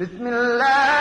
بسم الله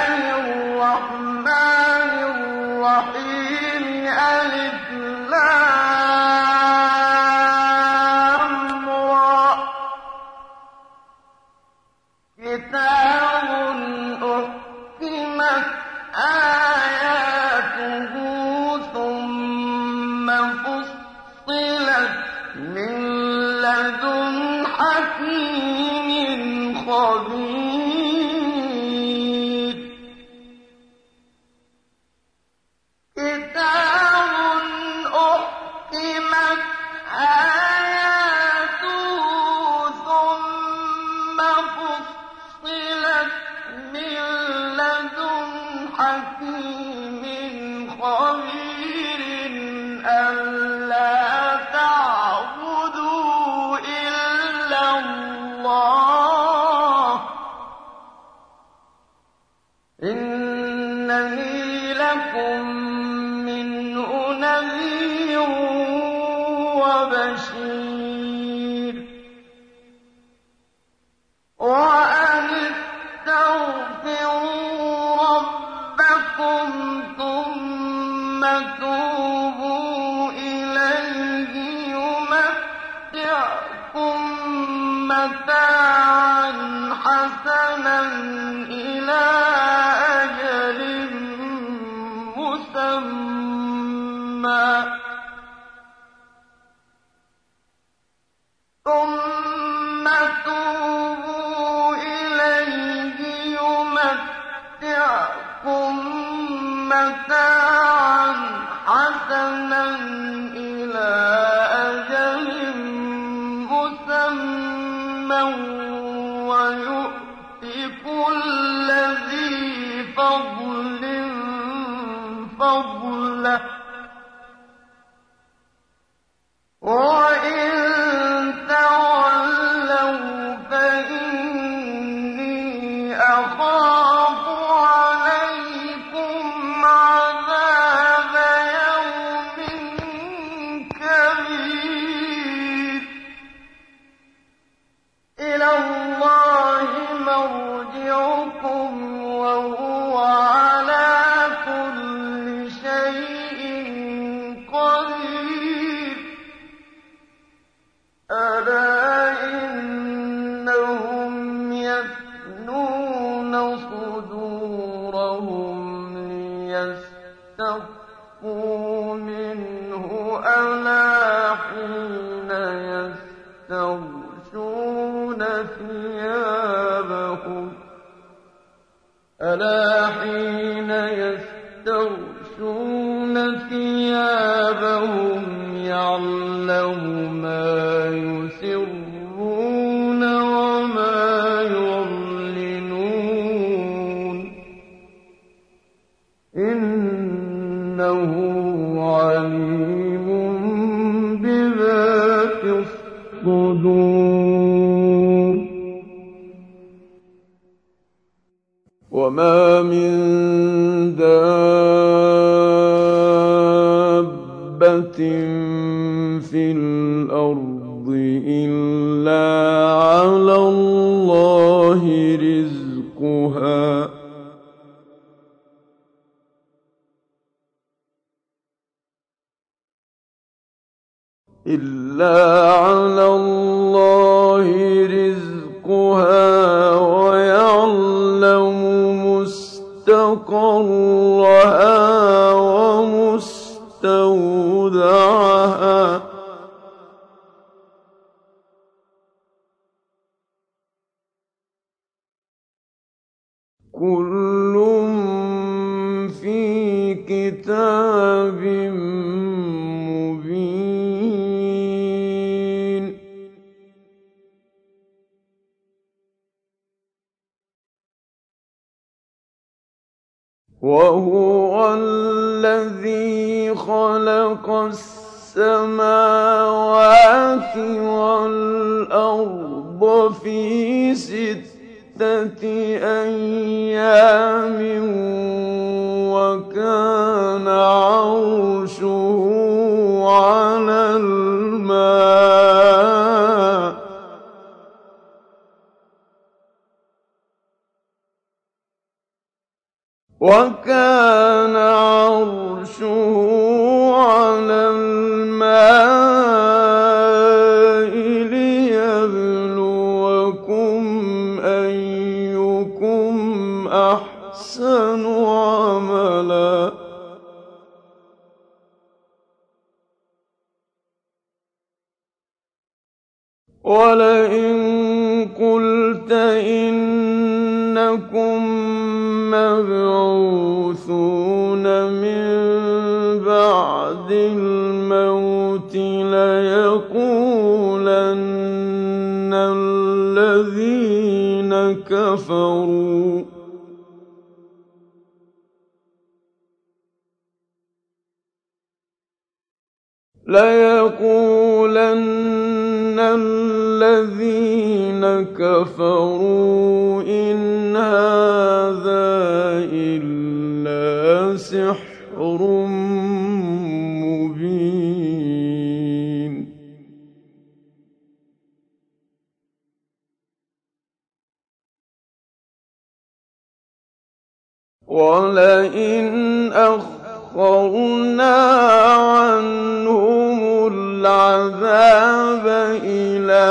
الْعَذَابَ إِلَىٰ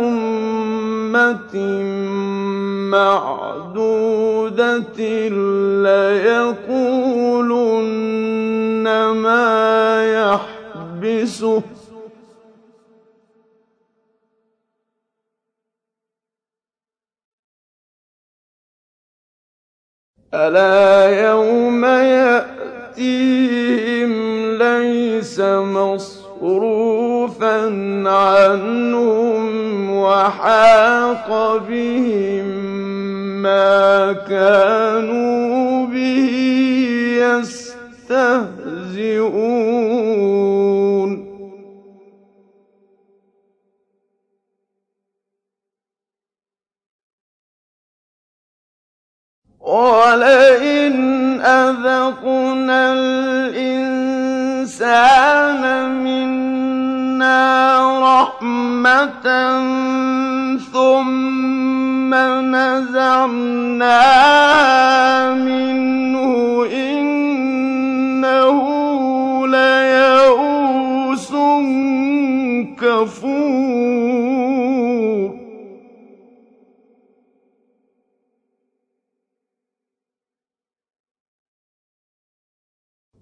أُمَّةٍ مَّعْدُودَةٍ لَّيَقُولُنَّ مَا يَحْبِسُهُ ۗ. أَلَا يَوْمَ يَأْتِيهِمْ لَيْسَ مَصْرُوفًا عَنْهُمْ وَحَاقَ بِهِم مَّا كَانُوا بِهِ يَسْتَهْزِئُونَ. وَلَئِنْ أَذَقْنَا الْإِنسَانَ مِنَّا رَحْمَةً ثُمَّ نَزَعْنَاهَا مِنْهُ إِنَّهُ لَيَئُوسٌ كَفُورٌ.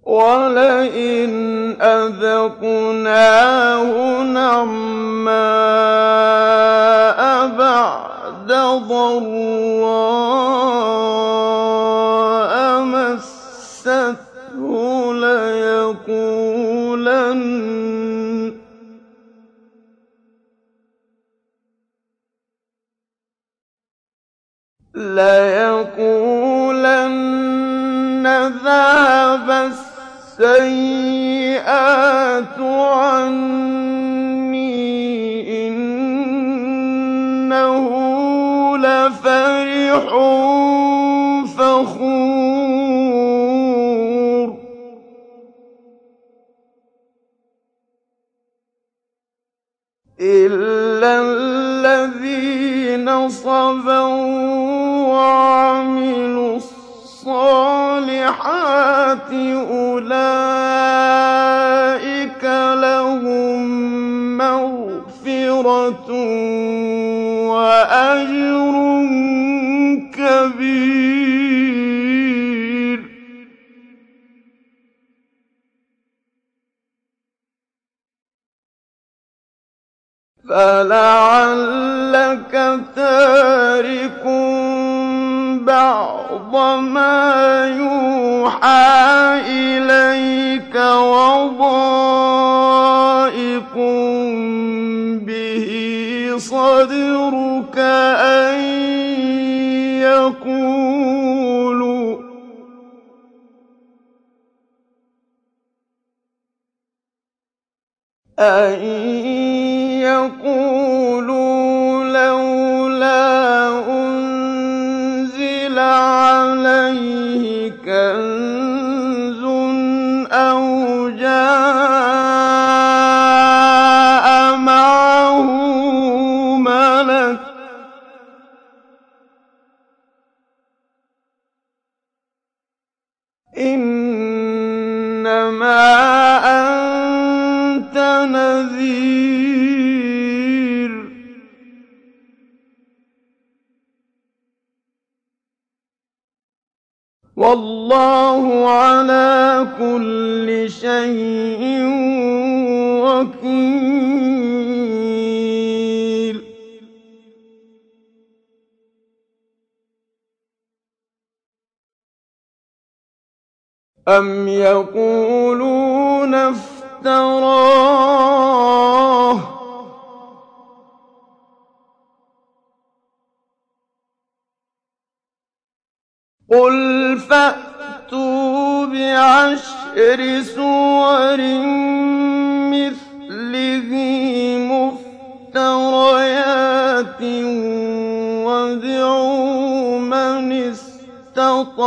وَلَئِنْ أَذَقْنَاهُ نَعْمَاءَ بَعْدَ ضَرَّاءَ مَسَّتْهُ لَيَقُولَنَّ ذَهَبَ السَّيِّئَاتُ عَنِّي إِنَّهُ لَفَرِحٌ فَخُورٌ. إِلَّا الَّذِينَ صَبَرُوا وَعَمِلُوا الصَّالِحَاتِ أُولَٰئِكَ لَهُم مَّغْفِرَةٌ وَأَجْرٌ كَبِيرٌ. فَلَعَلَّكَ تَارِكٌ بَعْضَ مَا يُوحَىٰ إِلَيْكَ وَضَائِقٌ بِهِ صَدْرُكَ أَن يَقُولُوا لَوْلَا عَلَيْهِ أَمْ يَقُولُونَ افْتَرَاهُ ۖ قُلْ فَأْتُوا بِعَشْرِ سُوَرٍ مِّثْلِهِ مُفْتَرَيَاتٍ وَادْعُوا مَنِ اسْتَطَعْتُم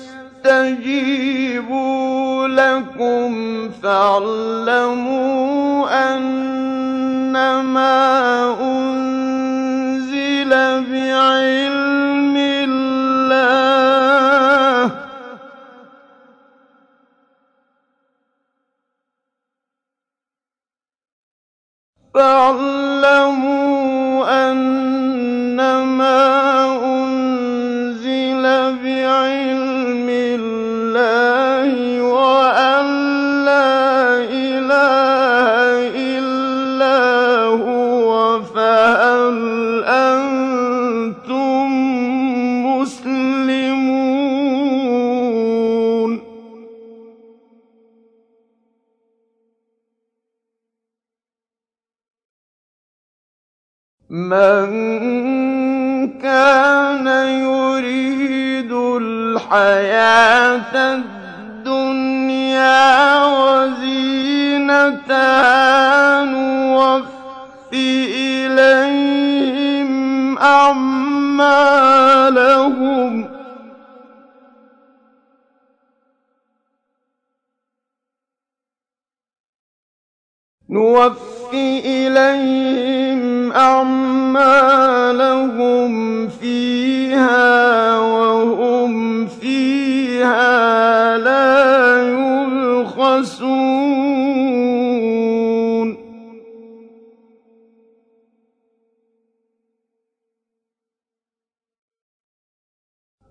يَسْتَجِيبُوا لَكُمْ فَاعْلَمُوا أَنَّمَا أُنزِلَ بِعِلْمِ اللَّهِ. وَأَن مَن كَانَ يُرِيدُ الْحَيَاةَ الدُّنْيَا وَزِينَتَهَا نُوَفِّ إِلَيْهِمْ أَعْمَالَهُمْ فِيهَا وَهُمْ فِيهَا لَا يُبْخَسُونَ.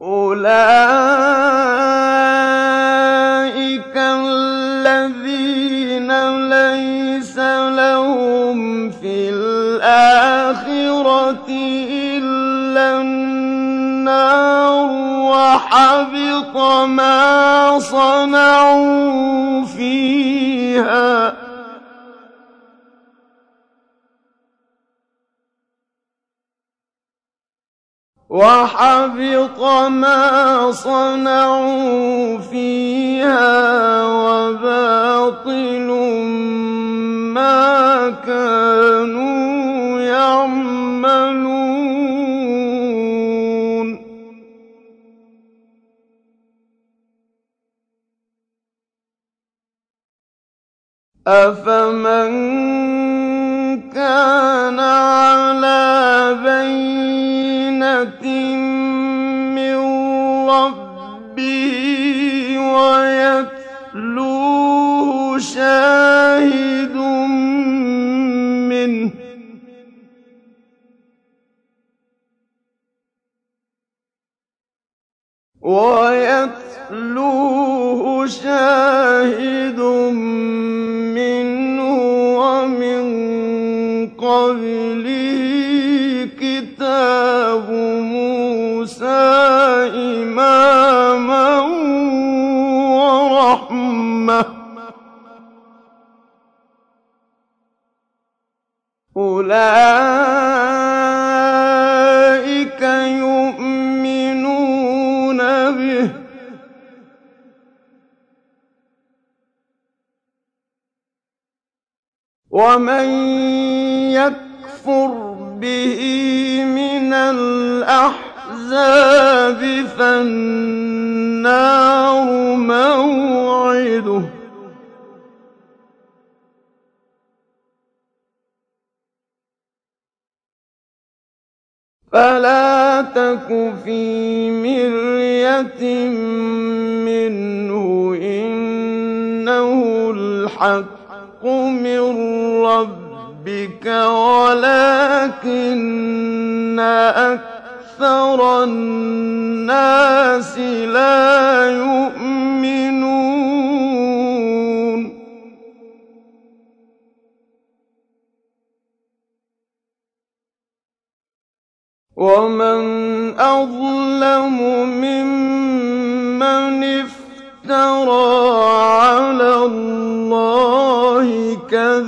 أُولَٰئِكَ وَحَبِطَ مَا صَنَعُوا فِيهَا ۚ وَبَاطِلٌ مَّا كَانُوا يَعْمَلُونَ. أَفَمَن كَانَ عَلَىٰ بَيِّنَةٍ مِّن رَّبِّهِ وَيَتْلُوهُ شَاهِدٌ مِّنْهُ يتلوه شاهد منه ومن قبله كتاب موسى إماما ورحمة أولئك وَمَن يَكْفُرْ بِهِ مِنَ الْأَحْزَابِ فَالنَّارُ مَوْعِدُهُ ۚ فَلَا تَكُ فِي مِرْيَةٍ مِّنْهُ ۚ إِنَّهُ الْحَقُّ مِن رَّبِّكَ وَلَٰكِنَّ أَكْثَرَ النَّاسِ لَا يُؤْمِنُونَ.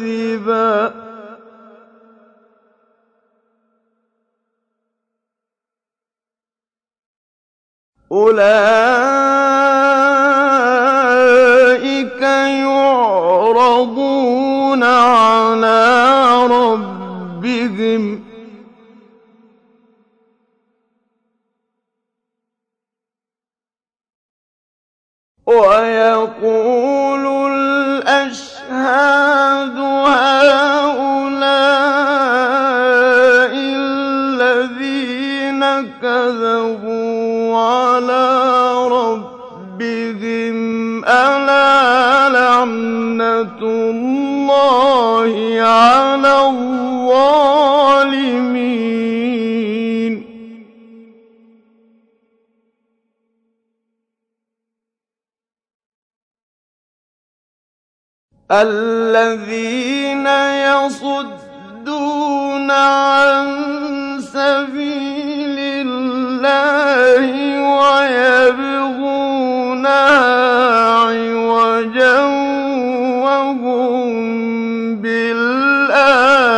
كَذِبًا ۚ. أُولَٰئِكَ الَّذِينَ يَصُدُّونَ عَن سَبِيلِ اللَّهِ وَيَبْغُونَهَا عِوَجًا وَهُم بِالْآخِرَةِ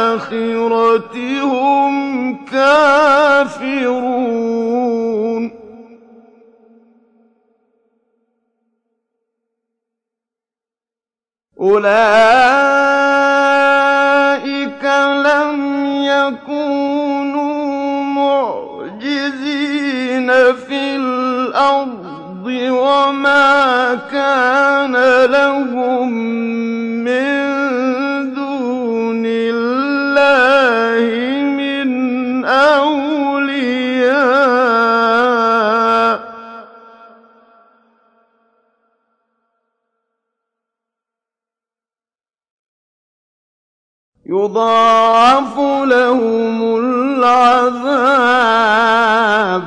هُمْ كَافِرُونَ. أُولَٰئِكَ لَمْ يَكُونُوا مُعْجِزِينَ فِي الْأَرْضِ وَمَا كَانَ لَهُم مِّن يُضَاعَفُ لَهُمُ الْعَذَابُ ۚ.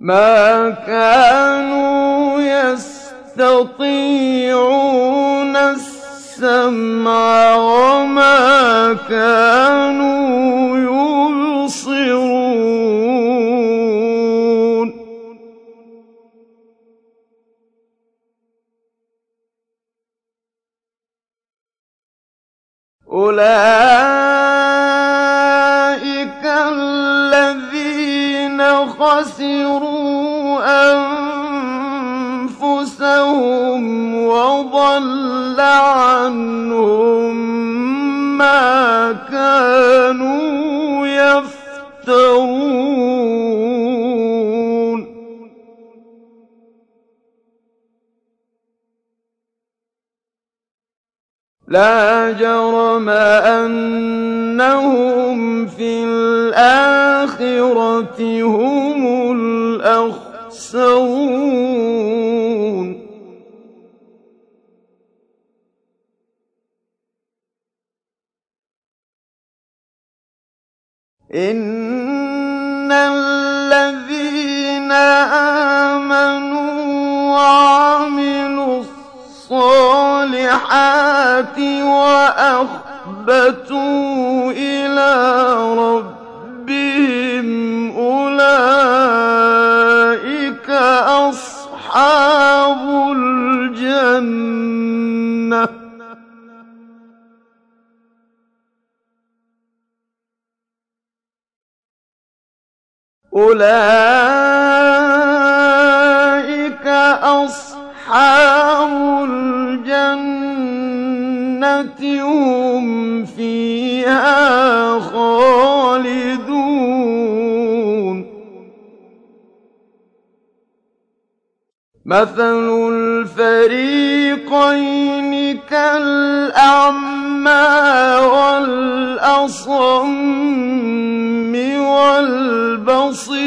مَا كَانُوا يَسْتَطِيعُونَ السَّمْعَ وَمَا كَانُوا يُبْصِرُونَ. أُولَٰئِكَ الَّذِينَ خَسِرُوا أَنفُسَهُمْ وَضَلَّ عَنْهُم مَّا كَانُوا يَفْتَرُونَ. لَا جَرَمَ أَنَّهُمْ فِي الْآخِرَةِ هُمُ الْأَخْسَرُونَ. إِنَّ الَّذِينَ آمَنُوا وَعَمِلُوا الصَّالِحَاتِ الصالحات وأخبتوا إلى ربهم أولئك أصحاب الجنة أولئك أصحاب الجنة هُمْ فِيهَا خَالِدُونَ مَثَلُ الْفَرِيقَيْنِ كَالْأَعْمَىٰ وَالْأَصَمِّ وَالْبَصِيرِ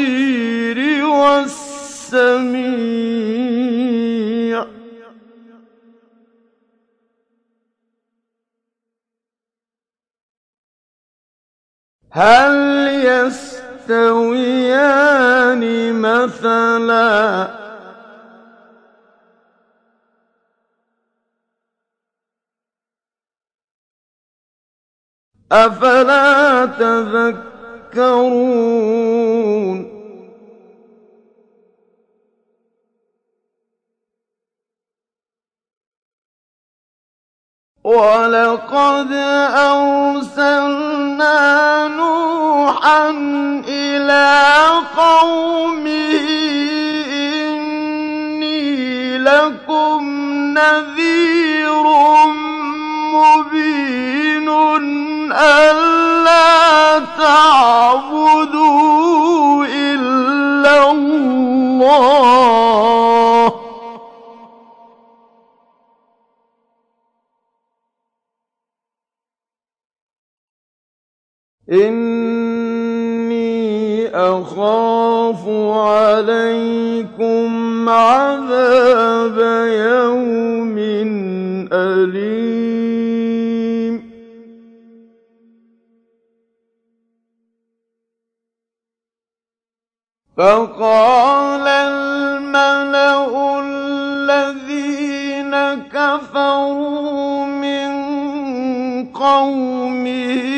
وَالسَّمِيعِ ۚ هَلْ يَسْتَوِيَانِ مَثَلًا ۚ؟ أَفَلَا تَذَكَّرُونَ؟ وَلَقَدْ أَرْسَلْنَا نُوحًا إِلَىٰ قَوْمِهِ إِنِّي لَكُمْ نَذِيرٌ مُّبِينٌ أَلَّا تَعْبُدُوا إِلَّا اللَّهَ ۖ. إِنِّي أَخَافُ عَلَيْكُمْ عَذَابَ يَوْمٍ أَلِيمٍ فَقَالَ الْمَلَأُ الَّذِينَ كَفَرُوا مِن قَوْمِهِ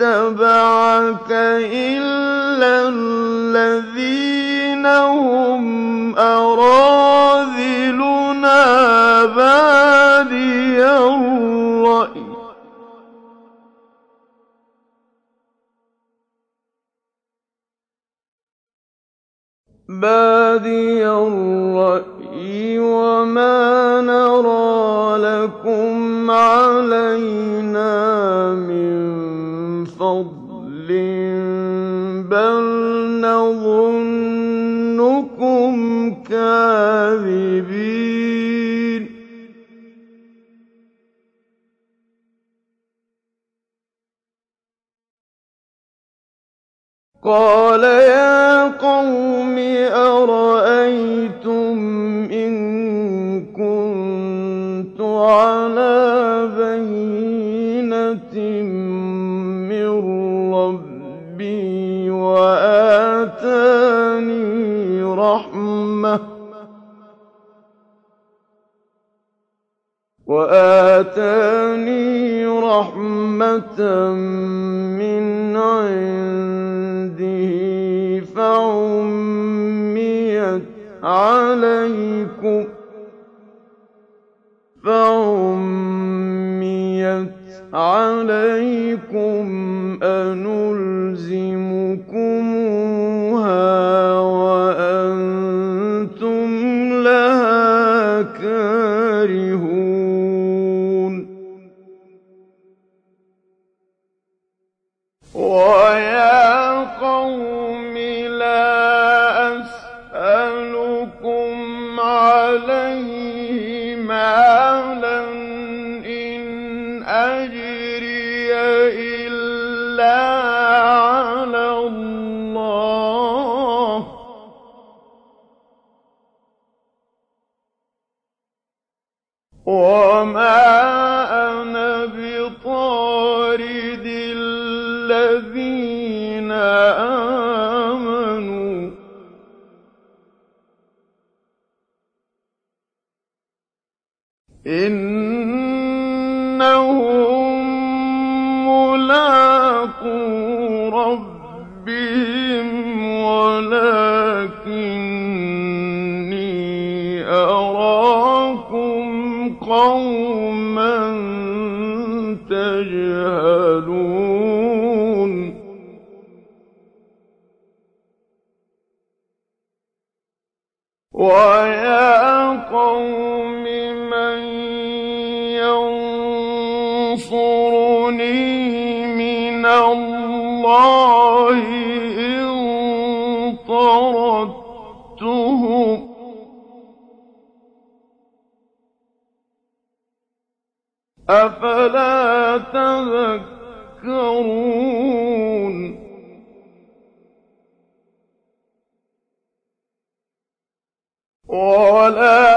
اتَّبَعَكَ إِلَّا الَّذِينَ هُمْ أَرَاذِلُنَا بَادِيَ الرَّأْيِ ۚ وَمَا نَرَىٰ لَكُمْ عَلَيْنَا مِن فَضْلٍ بَلْ نَظُنُّكُمْ كَاذِبِينَ قَالَ يَا قَوْمِ أَرَأَيْتُمْ إِن كُنتُ عَلَىٰ بَيِّنَةٍ مِّن رَّبِّي وَآتَانِي رَحْمَةً مِّنْ عِندِهِ فَعُمِّيَتْ عَلَيْكُمْ أَنُلْزِمُكُمُوهَا ولكني أراكم قوما تجهلون. ويا قوم أفلا تذكرون؟ ولا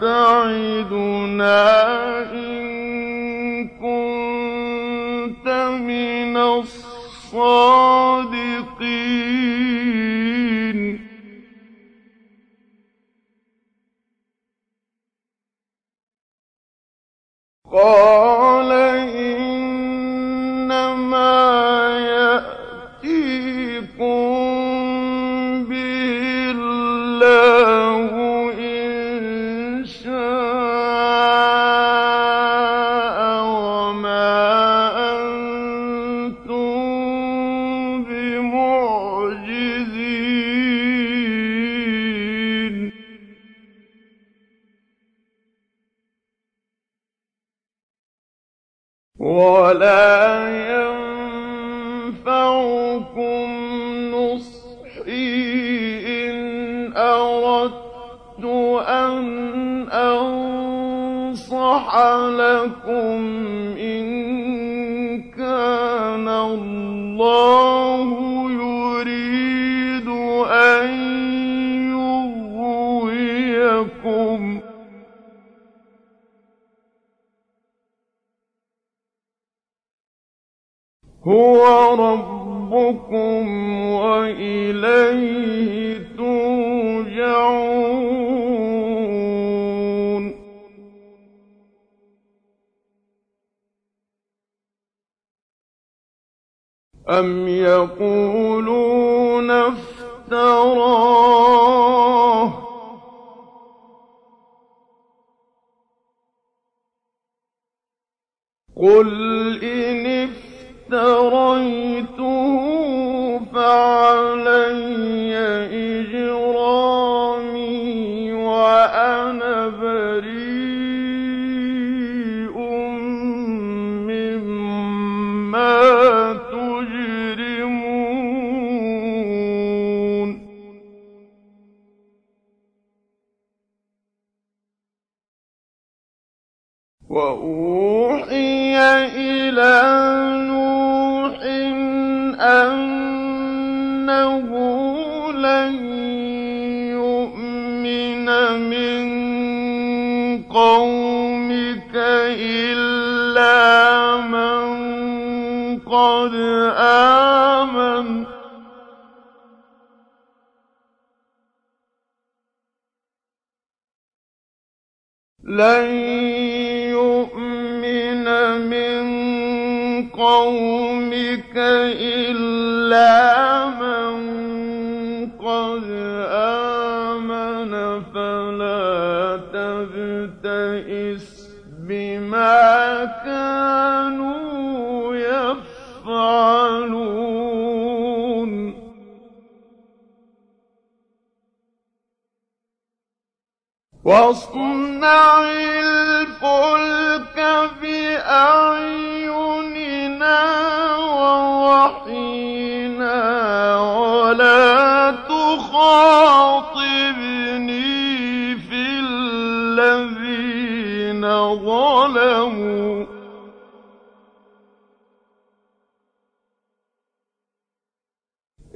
تَعِدُنَا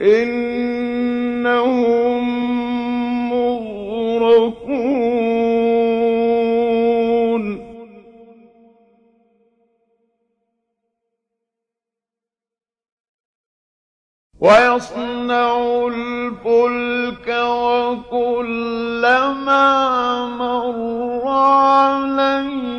إنهم ويصنع الفلك وكلما مر عليه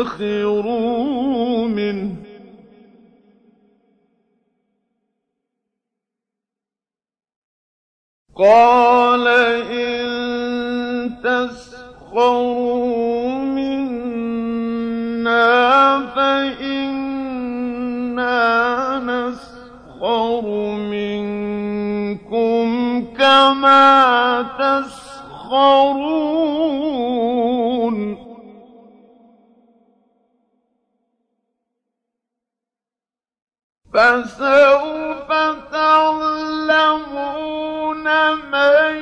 سخروا منه قال إن تسخروا منا فإنا نسخر منكم كما تسخرون. فسوف تعلمون من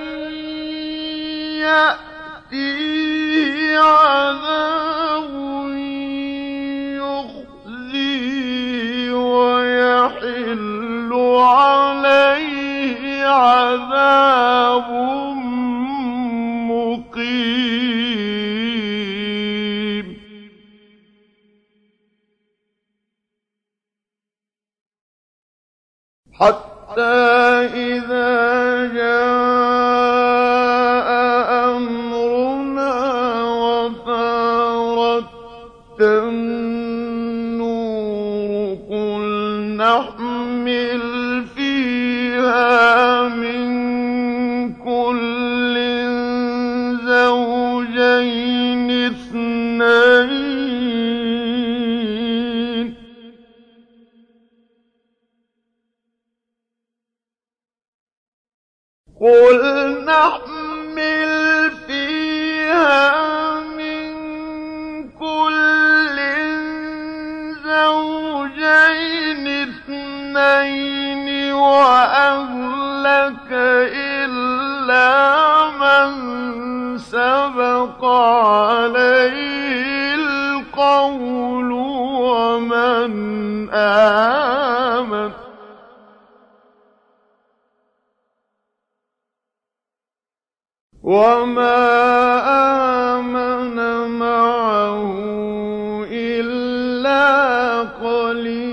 يأتيه عذاب يخزيه ويحل عليه عذاب مقيم. حتى إذا جاء أمرنا وفارت النور قل نحمل فيها من قل نحمل فيها من كل زوجين اثنين وأهلك إلا من سبق عليه القول ومن آمن وما آمن معه إلا قليل.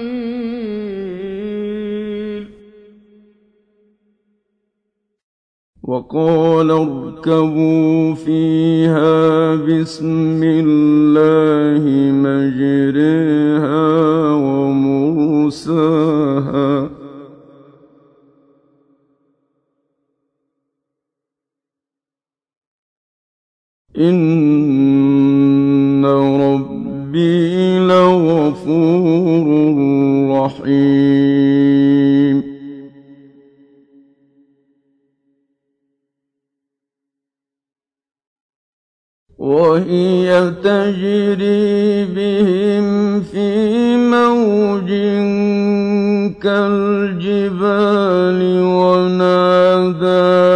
وقال اركبوا فيها بسم الله مجريها ومرساها إن ربي لغفور رحيم وهي تجري بهم في موج كالجبال ونادى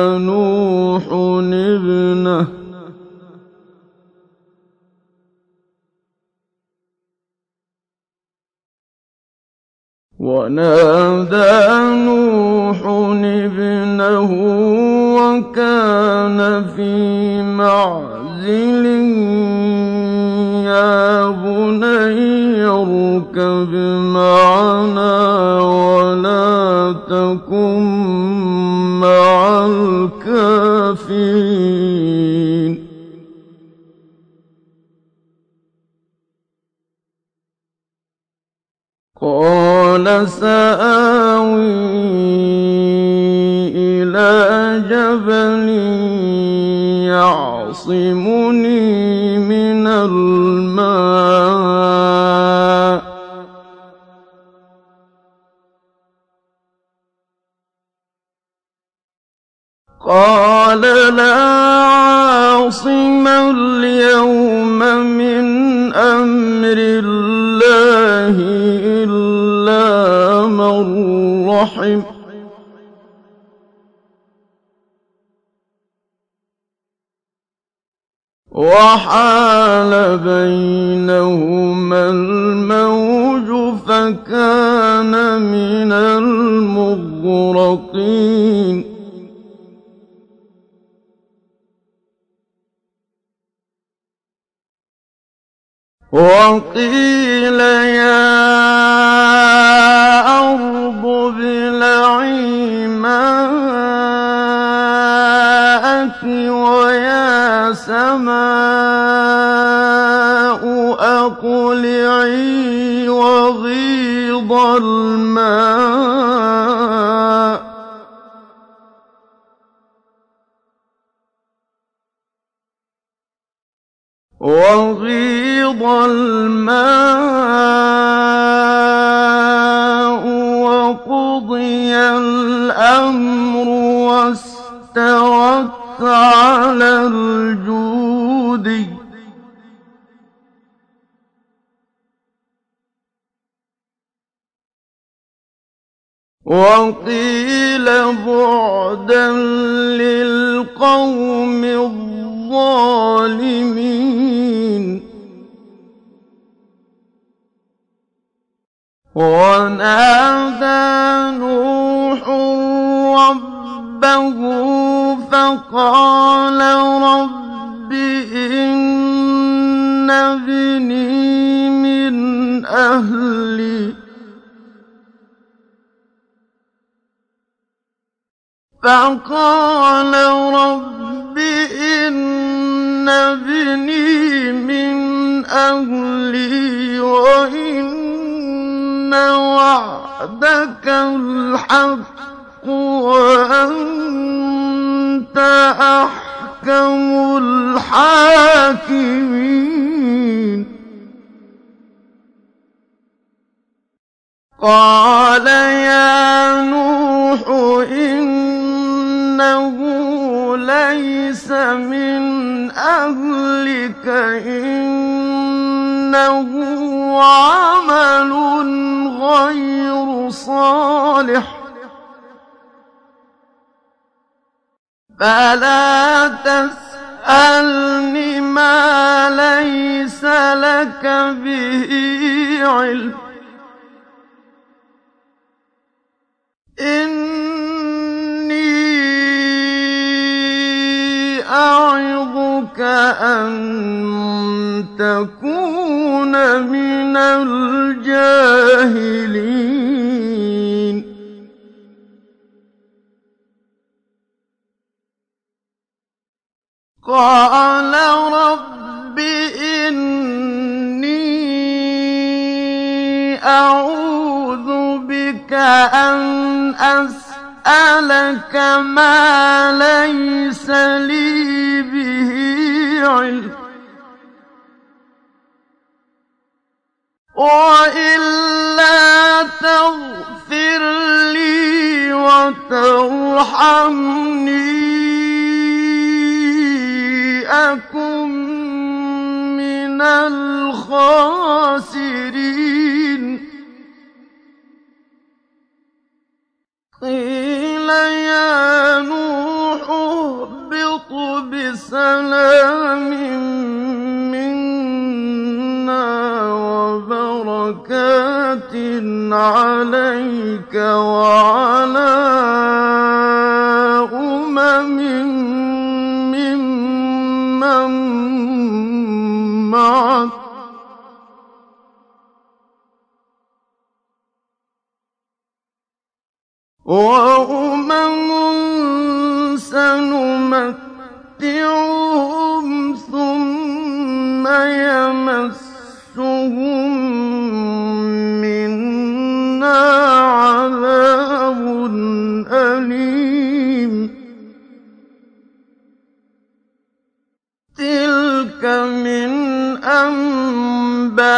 ونادى نوح ابنه وكان في معزل يا بني اركب معنا ولا تكن مع الكافرين. قال سآوي إلى جبل يعصمني من الماء. قال لا عاصم اليوم رحم وحال بينهما الموج فكان من المغرقين. وقيل يا ويا سماء أقلعي وغيض الماء وغيض الماء وقضي الأمر واستوت على الجود وقيل بعدا للقوم الظالمين. ونادى نوح ربه فقال رب أهلي. فقال رب إن ابني من أهلي وإن وعدك الحق وأنت أحكم الحاكمين. قال يا نوح إنه ليس من أهلك إنه عمل غير صالح فلا تسألني ما ليس لك به علم إني أعظك أن تكون من الجاهلين. قال رب إني أعوذ بك أن أسألك ما ليس لي به علم. وإلا تغفر لي وترحمني. أكن من الخاسرين. قيل يا نوح اهبط بسلام منا وبركات عليك وعلى أمم ممن معك. وأمم سنمتعهم ثم يمسهم منا عذاب أليم تلك من أنباء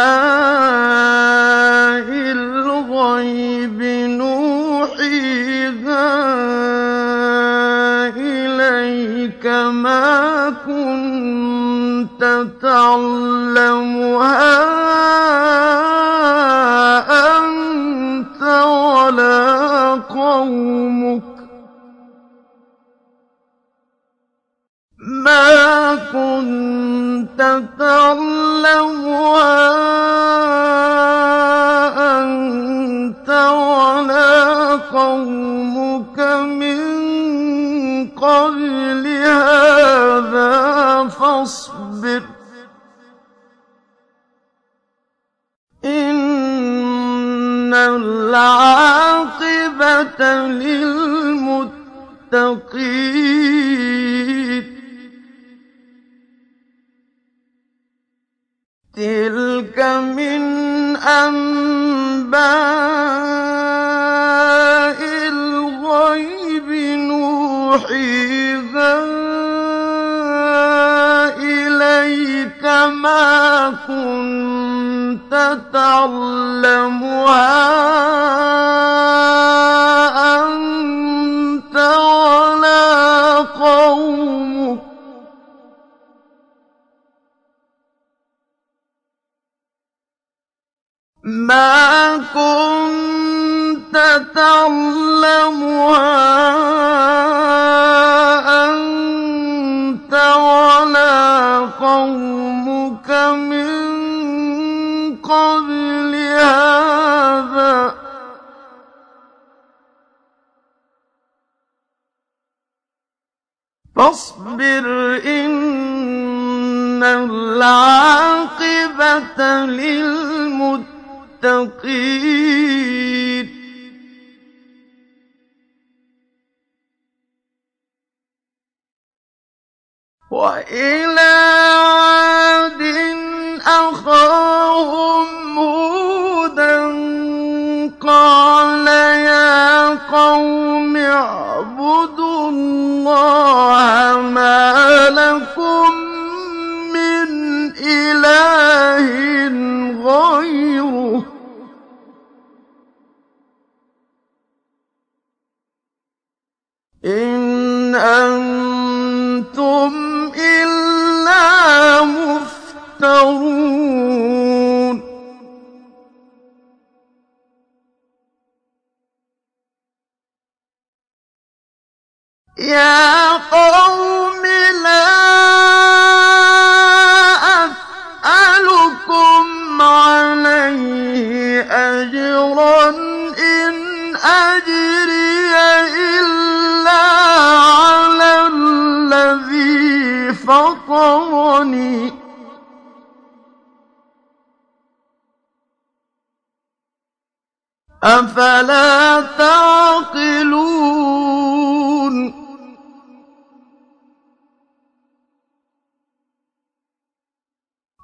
أفلا تعقلون؟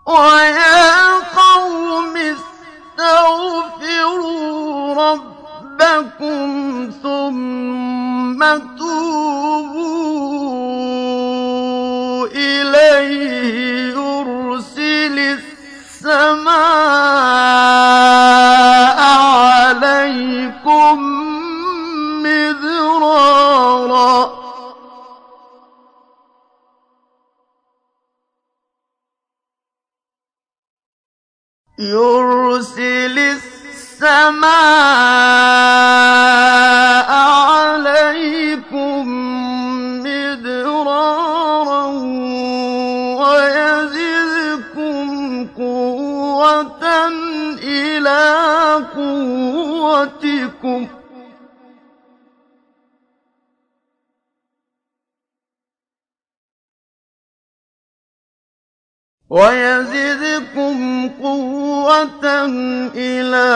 ويا قوم استغفروا ربكم ثم توبوا إليه يرسل السماء يرسل السماء عليكم مدرارا ويزدكم قوة إلى قوتكم ويزدكم قوة إلى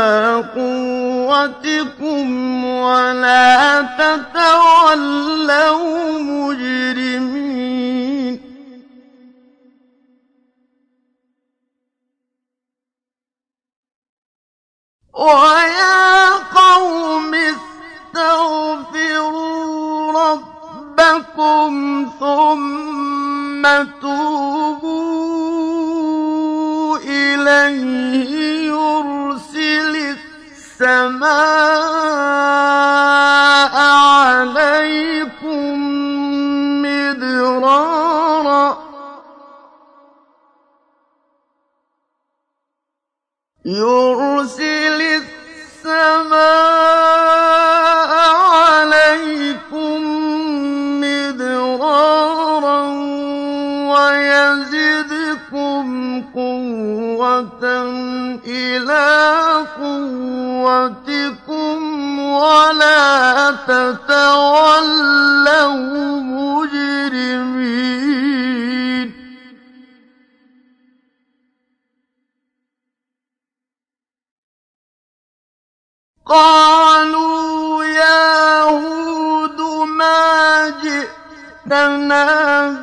قوتكم ولا تتولوا مجرمين. ويا قوم استغفروا ربكم ثم توبوا. إليه يرسل السماء عليكم مدرارا. يرسل السماء إلى قوتكم ولا تتولوا مجرمين. قالوا يا هود ما جئتنا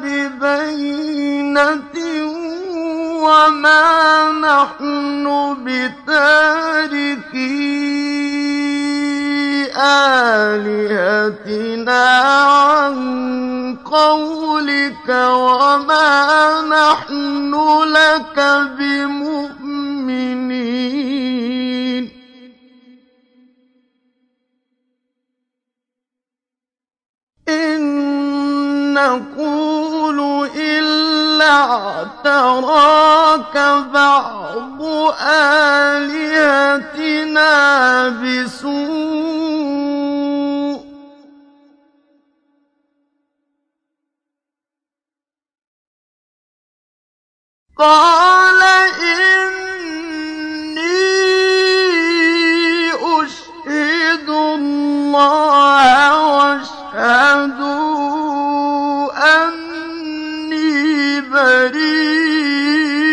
ببينة وما نحن بتاركي آلهتنا عن قولك وما نحن لك بمؤمنين إن إلا اعتراك بعض آلهتنا بسوء. قال إني أشهد الله واشهدوا أني بريء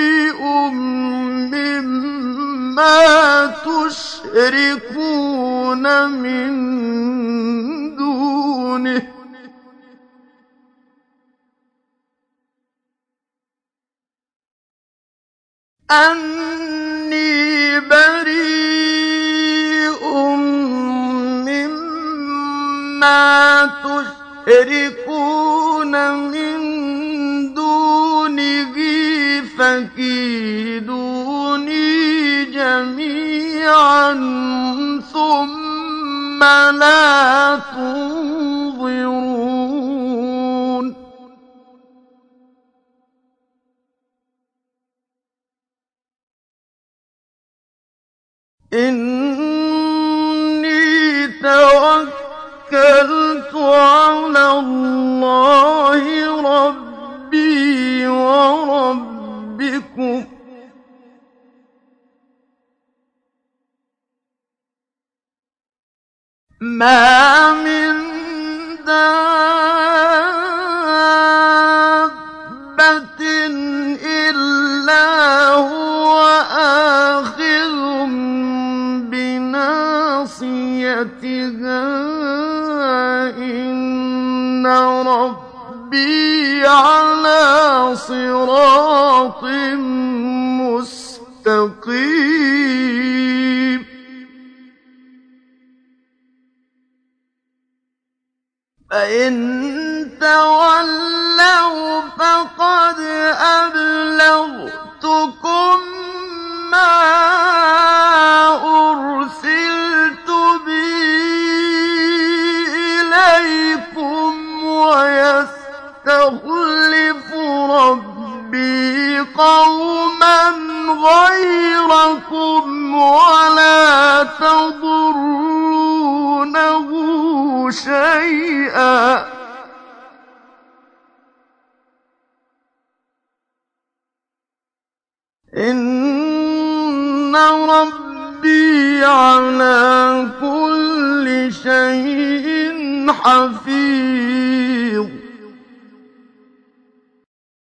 مما تشركون من دونه. أني بريء مما تشركون من فكيدوني جميعا ثم لا تنظرون. إني توكلت على الله وربكم. ما من دابة إلا هو آخذ بناصيتها. إن ربي على صراط مستقيم. فإن تولوا فقد أبلغتكم ما أرسلت به إليكم ويستخلف ربي قوما غير خيركم ولا تضرونه شيئا. إن ربي على كل شيء حفيظ.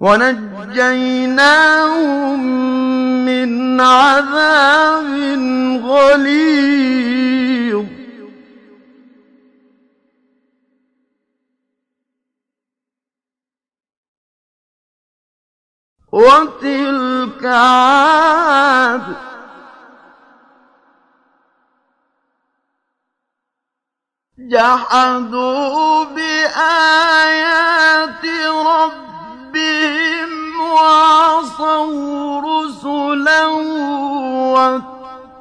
ونجيناهم من عذاب غليظ. وتلك عاد. جحدوا بآيات ربهم وعصوا رسلا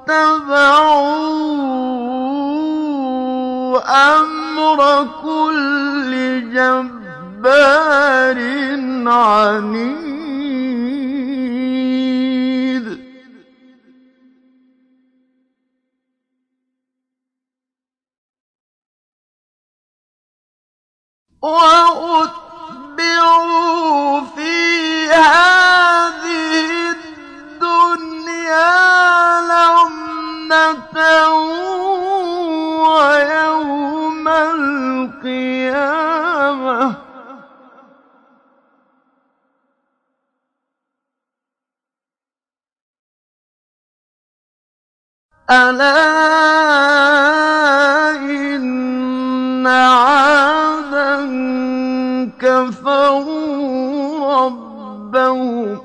واتبعوا أمر كل جبار عنيد في هذه الدنيا لعنة ويوم القيامة ألا إن عادا كفروا ربهم.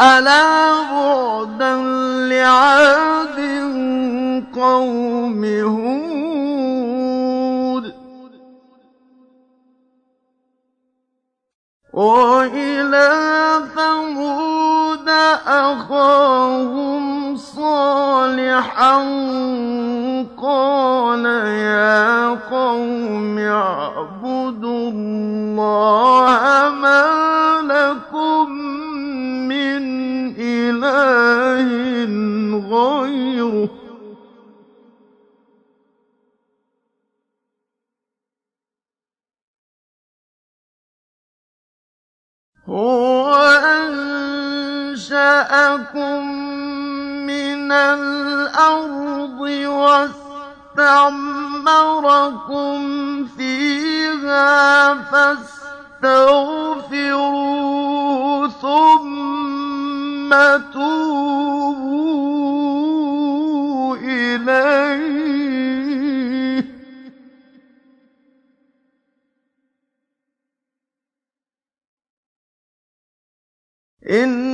ألا بعدا لعاد قوم هود؟ وإلى ثمود أخاهم صالحا قال يا قوم اعبدوا الله ما لكم من إله غيره هو أنشأكم من الأرض واستعمركم فيها فاستغفروه ثم توبوا إليه. إن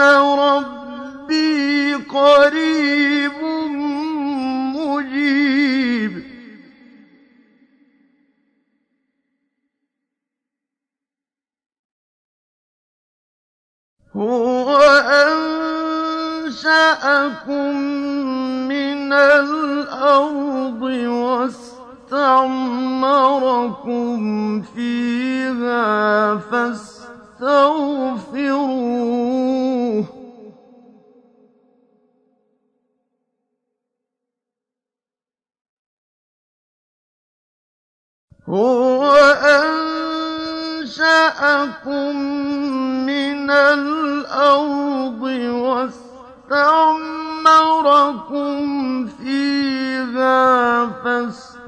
ربي قريب مجيب هو أنشأكم من الأرض واستعمركم فيها فاستغفروه. هو أنشأكم من الأرض واستعمركم فيها فاستغفروه.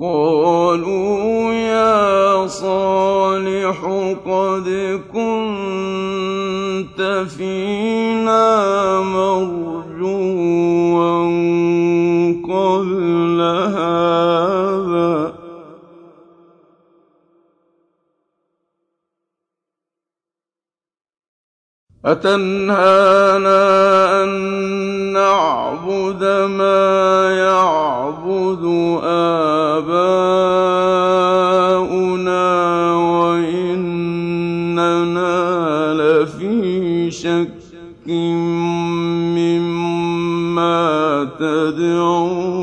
قالوا يا صالح قد كنت فينا مرجوا قبل هذا. أتنهانا أن نعبد ما يعبد آباؤنا وإننا لفي شك مما تدعونا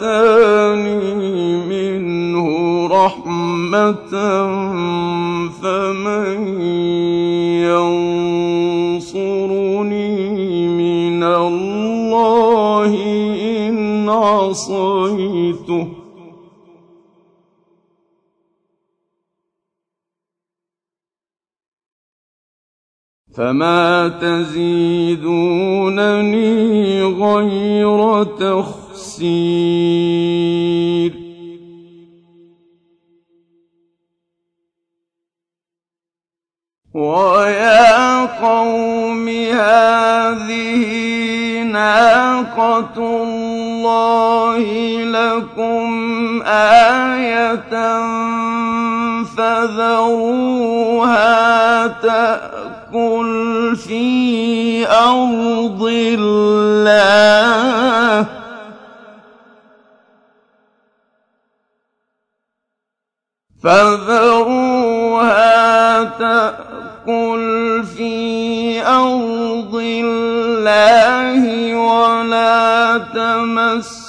وآتاني منه رحمة فمن ينصرني من الله إن عصيته فما تزيدونني غير تخسير ويا قوم هذه ناقة الله لكم آية فذروها في أرض الله. فذروها تأكل في أرض الله ولا تمسوها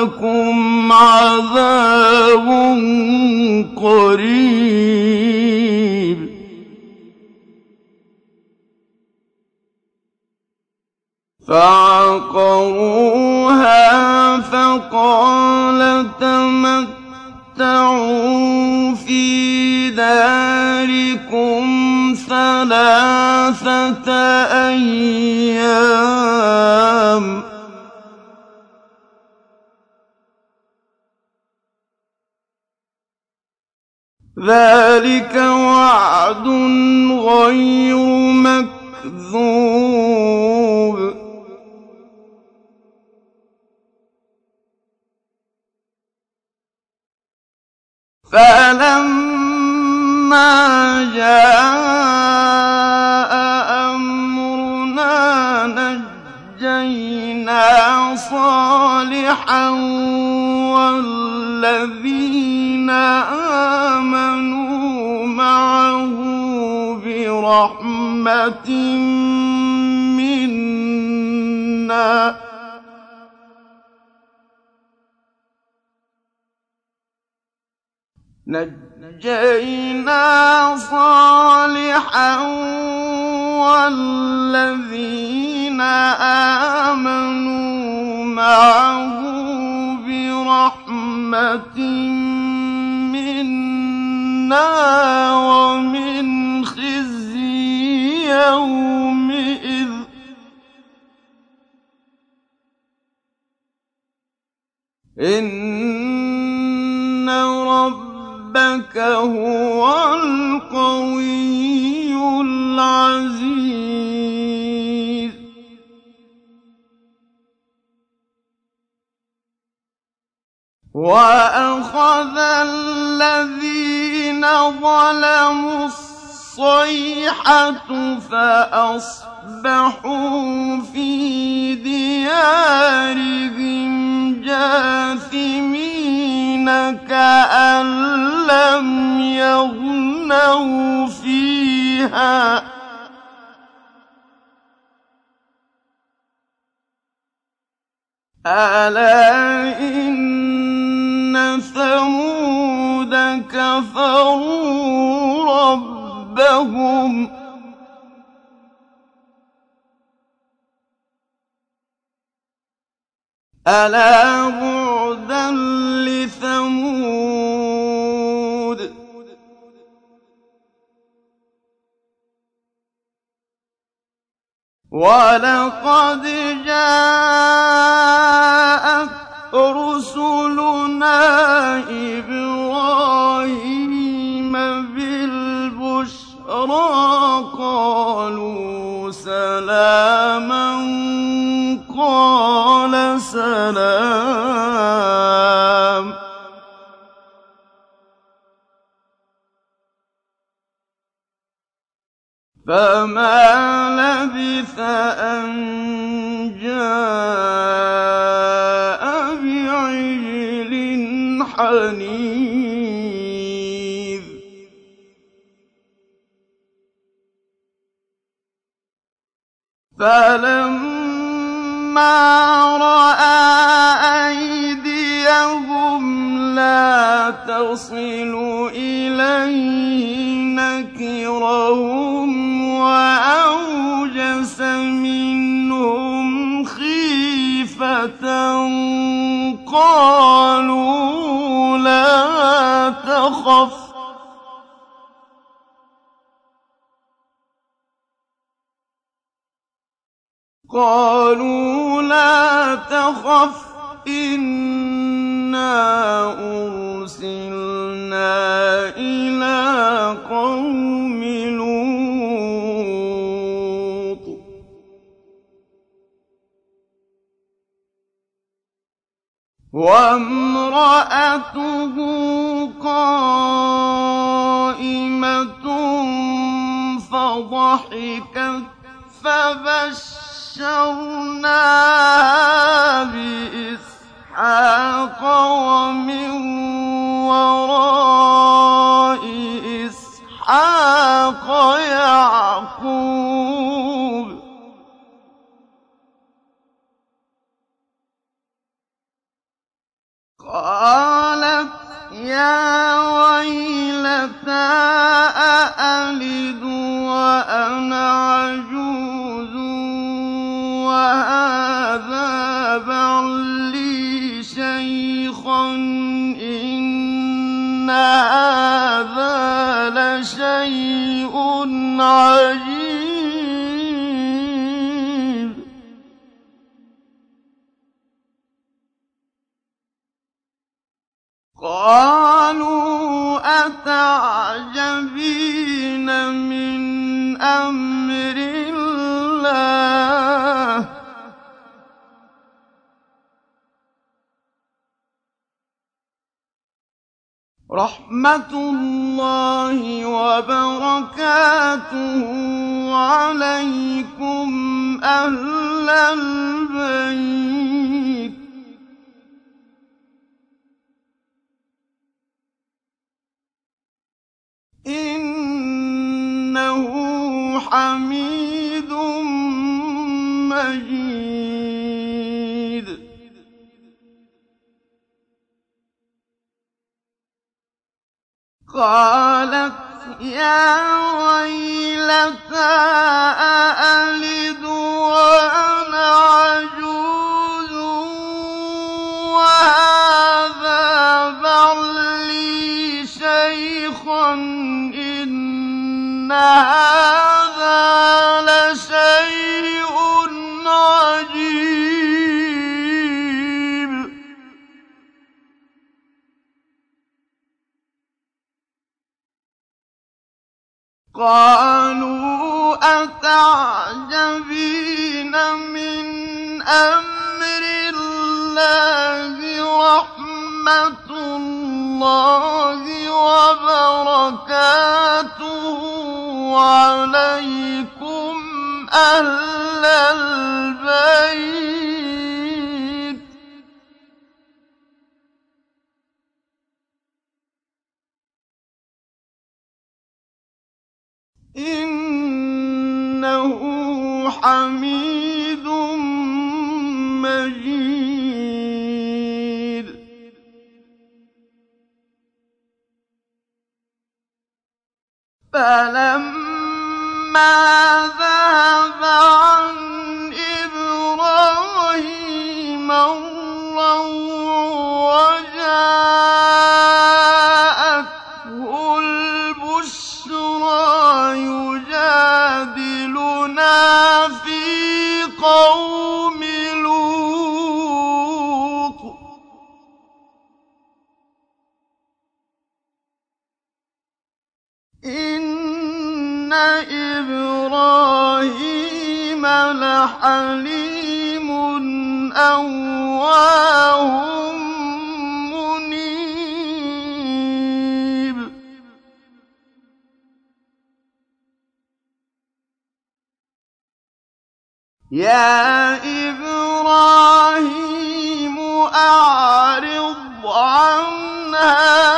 فيأخذكم عذاب قريب. فعقروها فقال تمتعوا في داركم ثلاثة أيام. ذلك وعد غير مكذوب. فلما جاء أمرنا نجينا صالحا والذين آمنوا معه برحمة منا. نجينا صالحا والذين آمنوا معه برحمة منا ومن خزي يومئذ. إن ربك هو القوي العزيز. وأخذ الذين ظلموا الصيحة فأصبحوا في ديارهم جاثمين كأن لم يغنوا فيها. ألا إن إن ثمود كفروا ربهم ألا بعدا لثمود ولقد جاءت رسلنا إبراهيم بالبشرى قالوا سلاما قال سلام. فما لبث أن جاء حنيذ فلما رأى أيديهم لا تصل إليه نكرهم وأوجس منهم خيفة قالوا لا تخف. قالوا لا تخف. إنا أرسلنا إلى قوم لوط وامرأته قائمة فضحكت فبشرناها بإسحاق ومن وراء إسحاق يعقوب قالت يا ويلتى وأنا عجوز وهذا إن هذا لشيء عجيب رحمة الله وبركاته عليكم أهل البيت. إنه حميد مجيد. قالت يا ويلتى أألد وأنا عجوز وهذا بعلي شيخا إن هذا قالوا أتعجبين من أمر الله رحمة الله وبركاته عليكم أهل البيت إن حميد مجيد. فلما ذهب عن إبراهيم الروع وجاءته البشرى يجادلنا في قوم لوط إن إبراهيم لحليم أواه يا إبراهيم أعرض عن هذا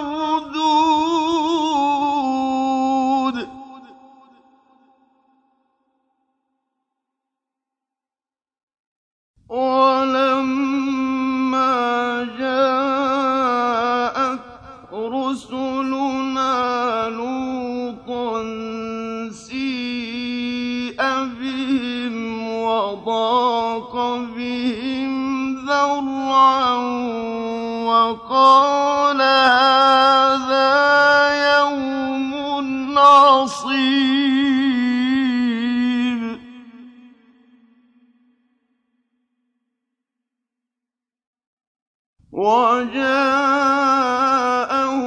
مردود. ولما جاءت رسلنا لوطا سيء بهم وضاق بهم ذرعا وقال عصيب وجاءه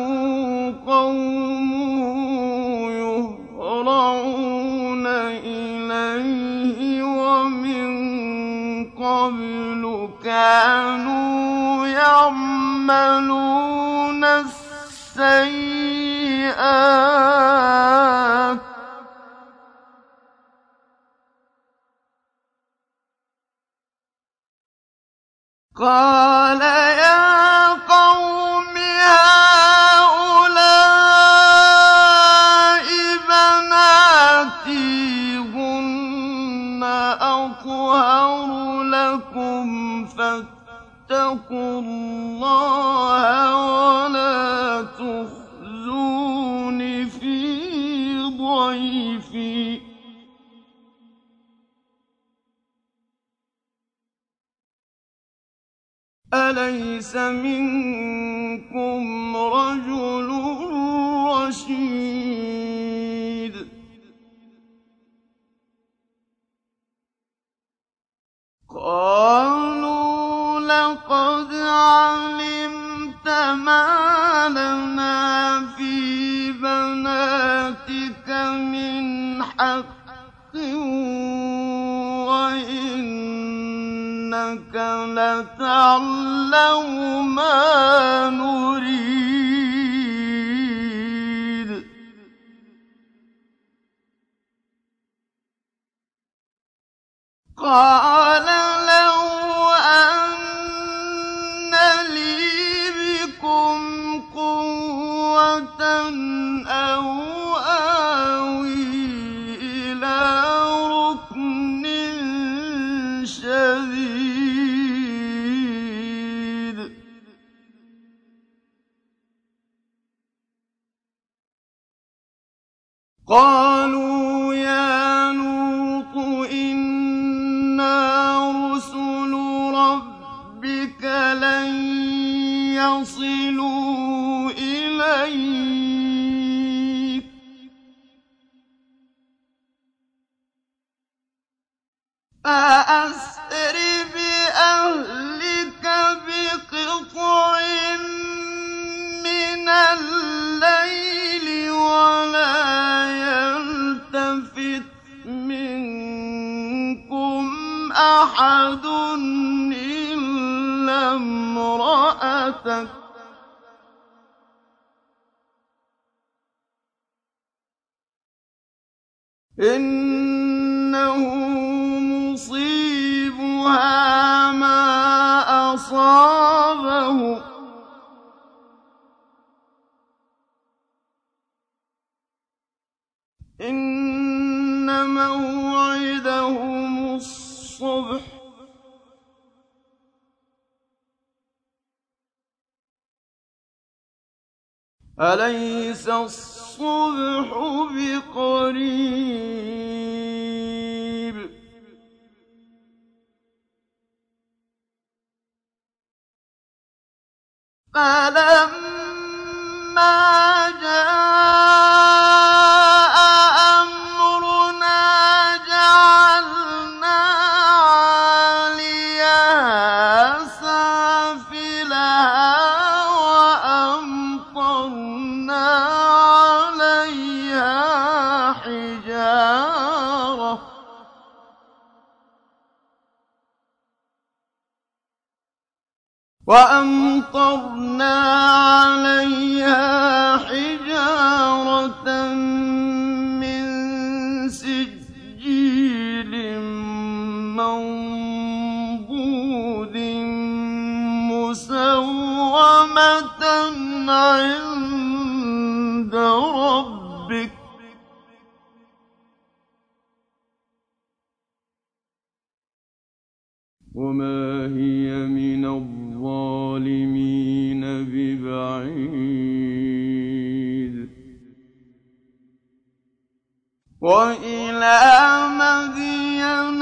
يهرعون إليه ومن قبل كانوا يعملون السيئات قال أليس منكم رجل رشيد. قالوا لقد علمت ما لنا لتعلم ما نريد. قال قالوا يا لوط إنا رسل ربك لن يصلوا إليك. فأسر بأهلك بقطع من أحد إلا امرأتك. إنه مصيبها ما أصابه. إن موعدهم الصبح الصُّبْحُ ۚ. أَلَيْسَ الصُّبْحُ بِقَرِيبٍ؟ فَلَمَّا جَاءَ وَأَمْطَرْنَا عَلَيْهَا حِجَارَةً مِّن سِجِّيلٍ مَّنضُودٍ مُّسَوَّمَةً عِندَ رَبِّكَ ۖ. وَمَا هِيَ مِنَ الظَّالِمِينَ وَإِلَىٰ مَدْيَنَ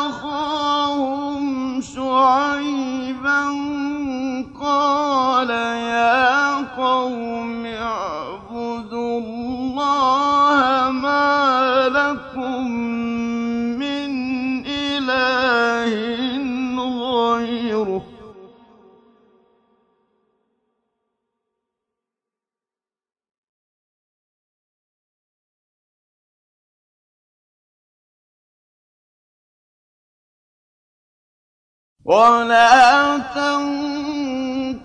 أَخَاهُمْ شُعَيْبًا ۗ قَالَ يَا قَوْمِ اعْبُدُوا اللَّهَ مَا لَكُم وَلَا تَنقُصُوا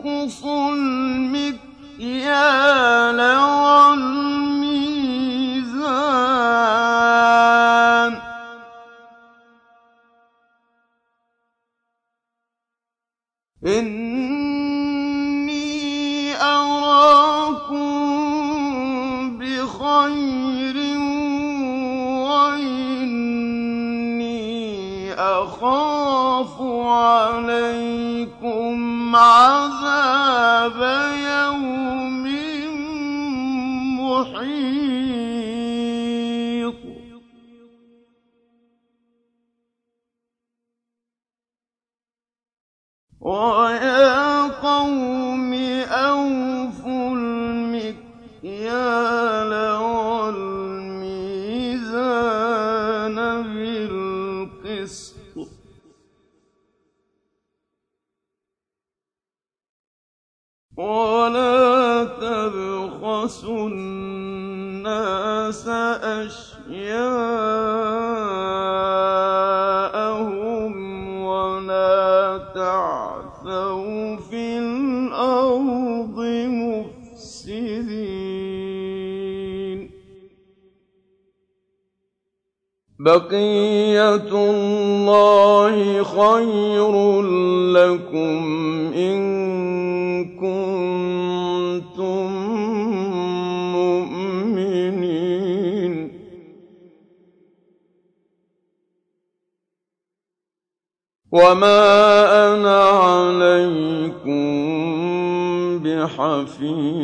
في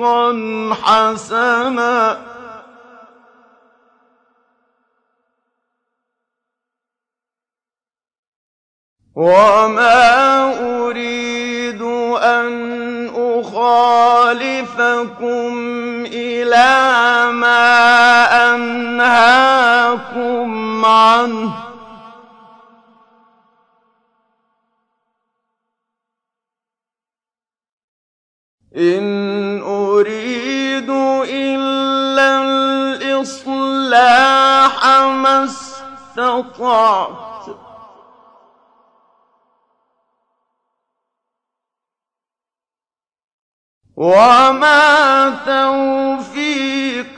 رِزْقًا حَسَنًا. وَمَا أُرِيدُ أَنْ أُخَالِفَكُمْ إِلَىٰ مَا أَنْهَاكُمْ عَنْهُ ۚ. إِنْ أُرِيدُ إِلَّا الْإِصْلَاحَ مَا اسْتَطَعْتُ ۚ. وَمَا تَوْفِيقِي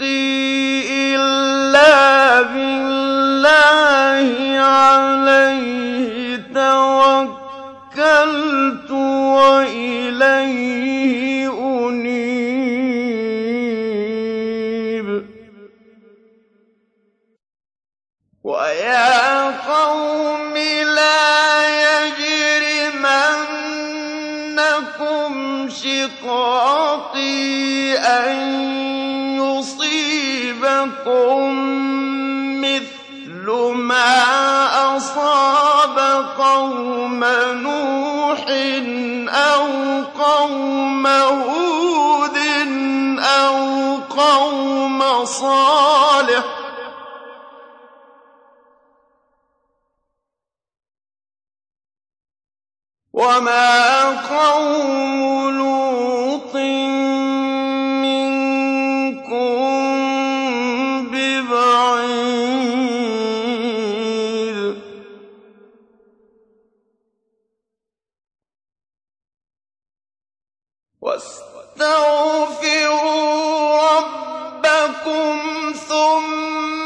إِلَّا بِاللَّهِ ۚ عَلَيْهِ تَوَكَّلْتُ وَإِلَيْهِ وَيَا قَوْمِ لَا يَجْرِمَنَّكُمْ أَن يُصِيبَكُم مِّثْلُ مَا أَصَابَ قَوْمَ نُوحٍ أَوْ قَوْمَ أَوْ قَوْمَ صَالِحٍ ۚ وَمَا قَوْمُ لُوطٍ مِّنكُم بِبَعِيدٍ وَاسْتَغْفِرُوا رَبَّكُمْ ثُمَّ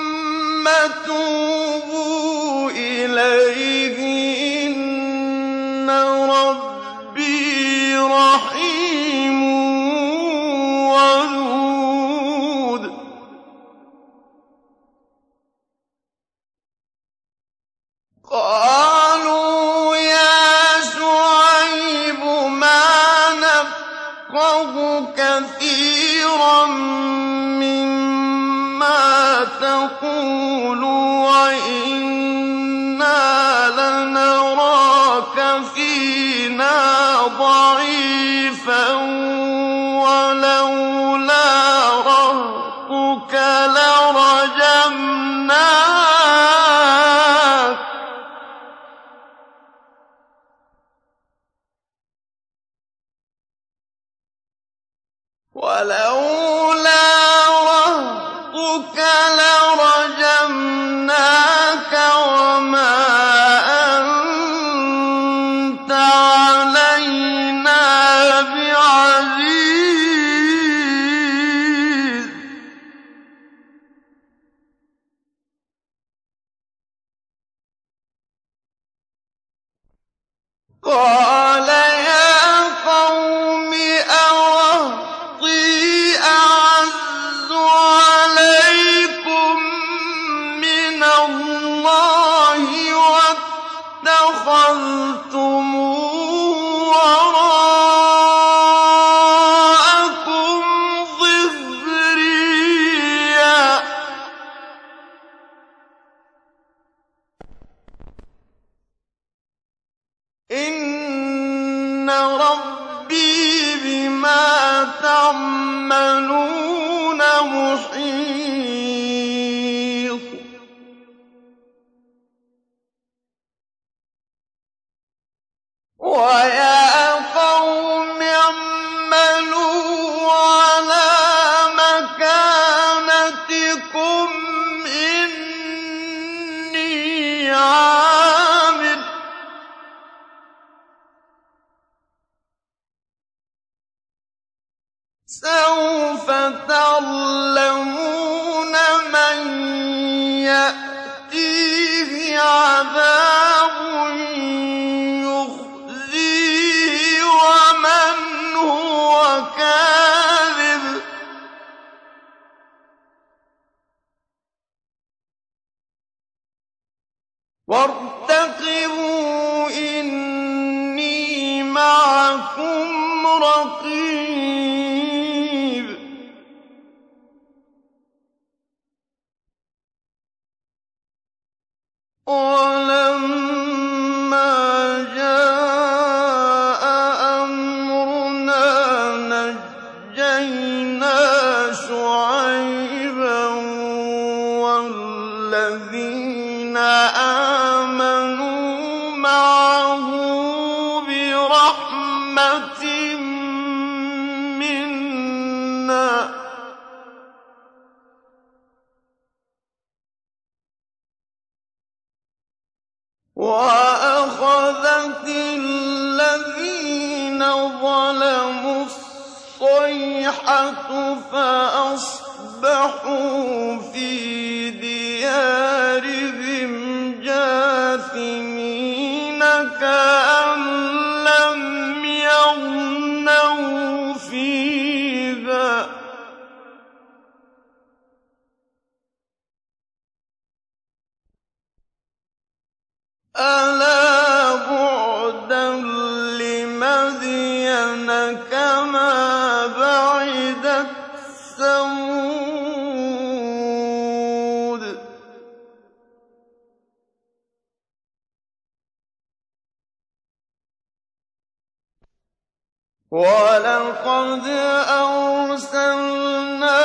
وَلَقَدْ أَرْسَلْنَا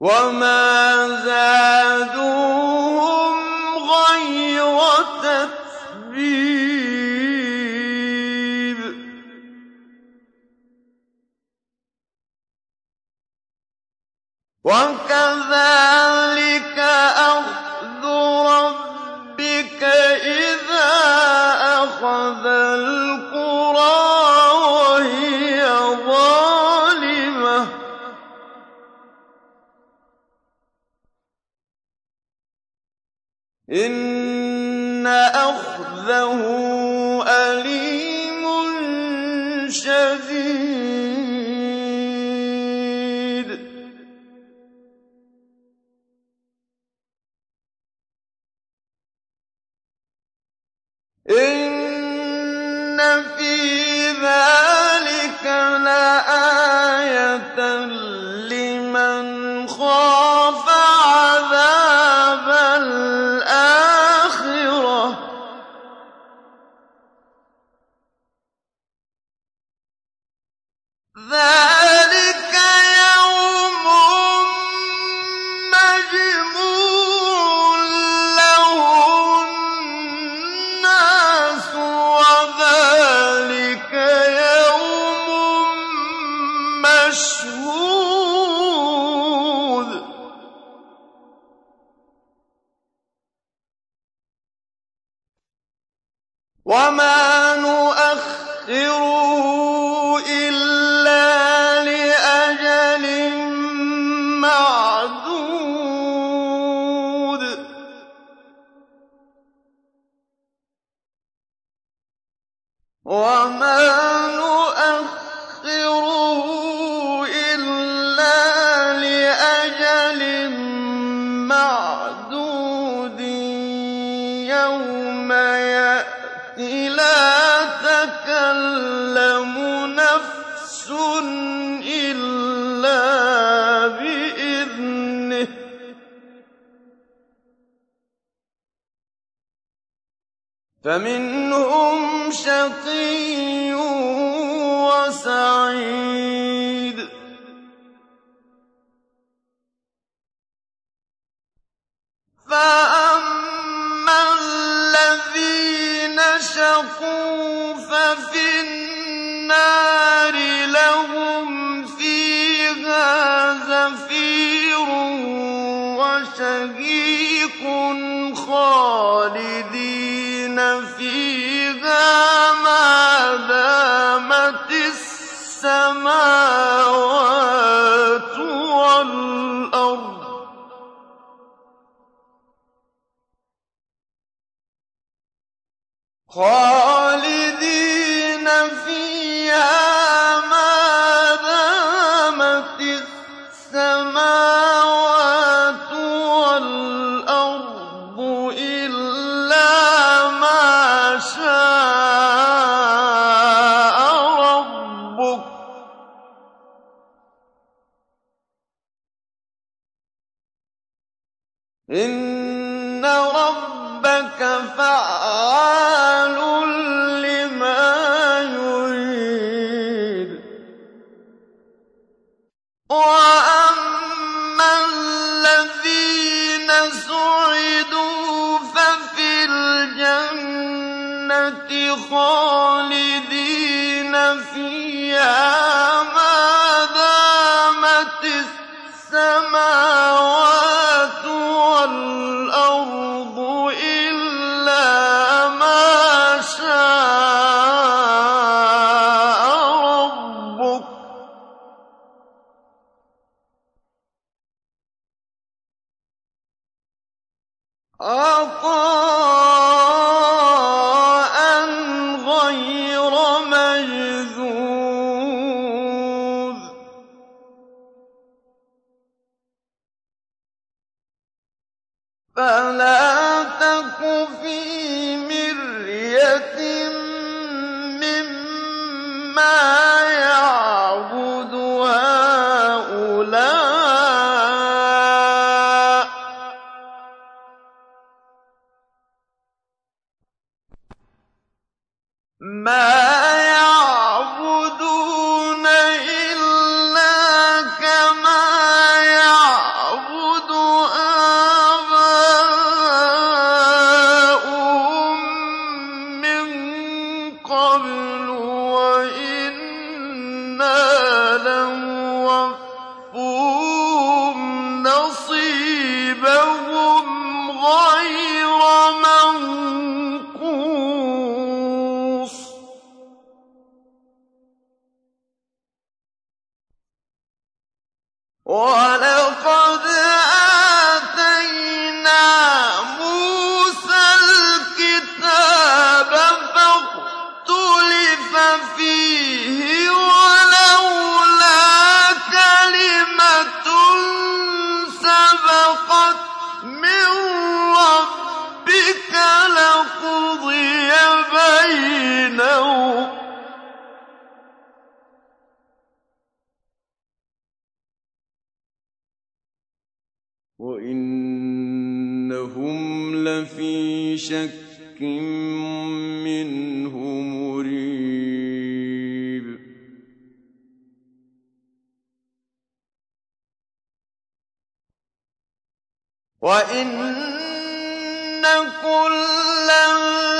وَمَا زَادُوهُمْ غَيْرَ تَتْبِيبٍ وَكَذَٰلِكَ خَالِدِينَ وَإِنَّ كُلًّا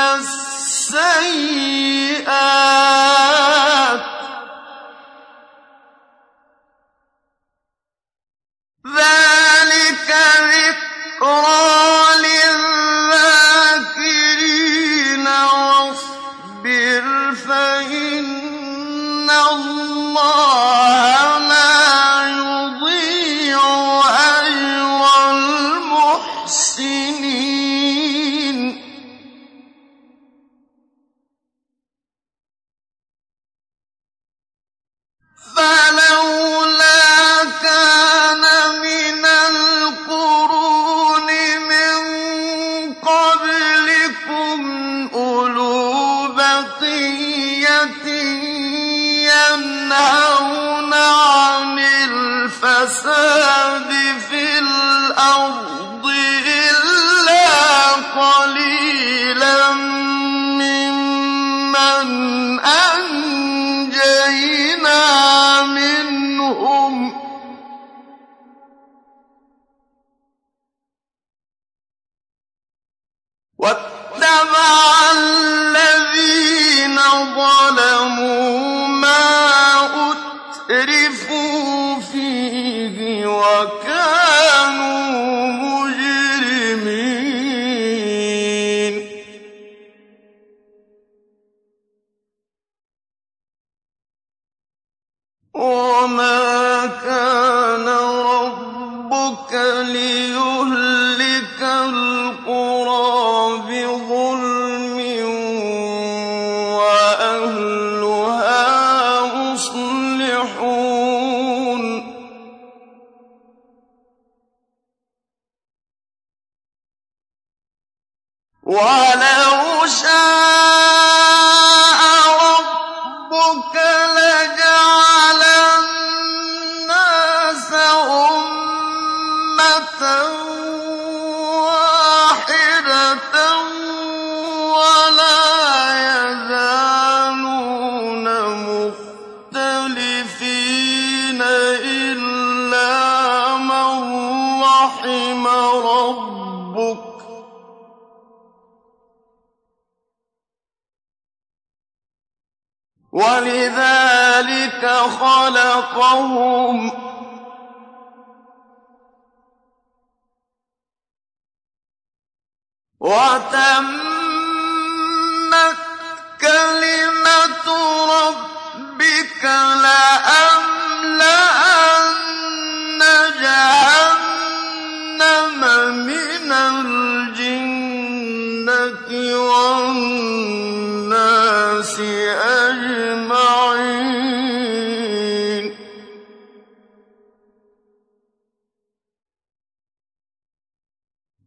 السَّيِّئَاتِ ۚ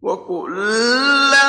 وَكُلًّا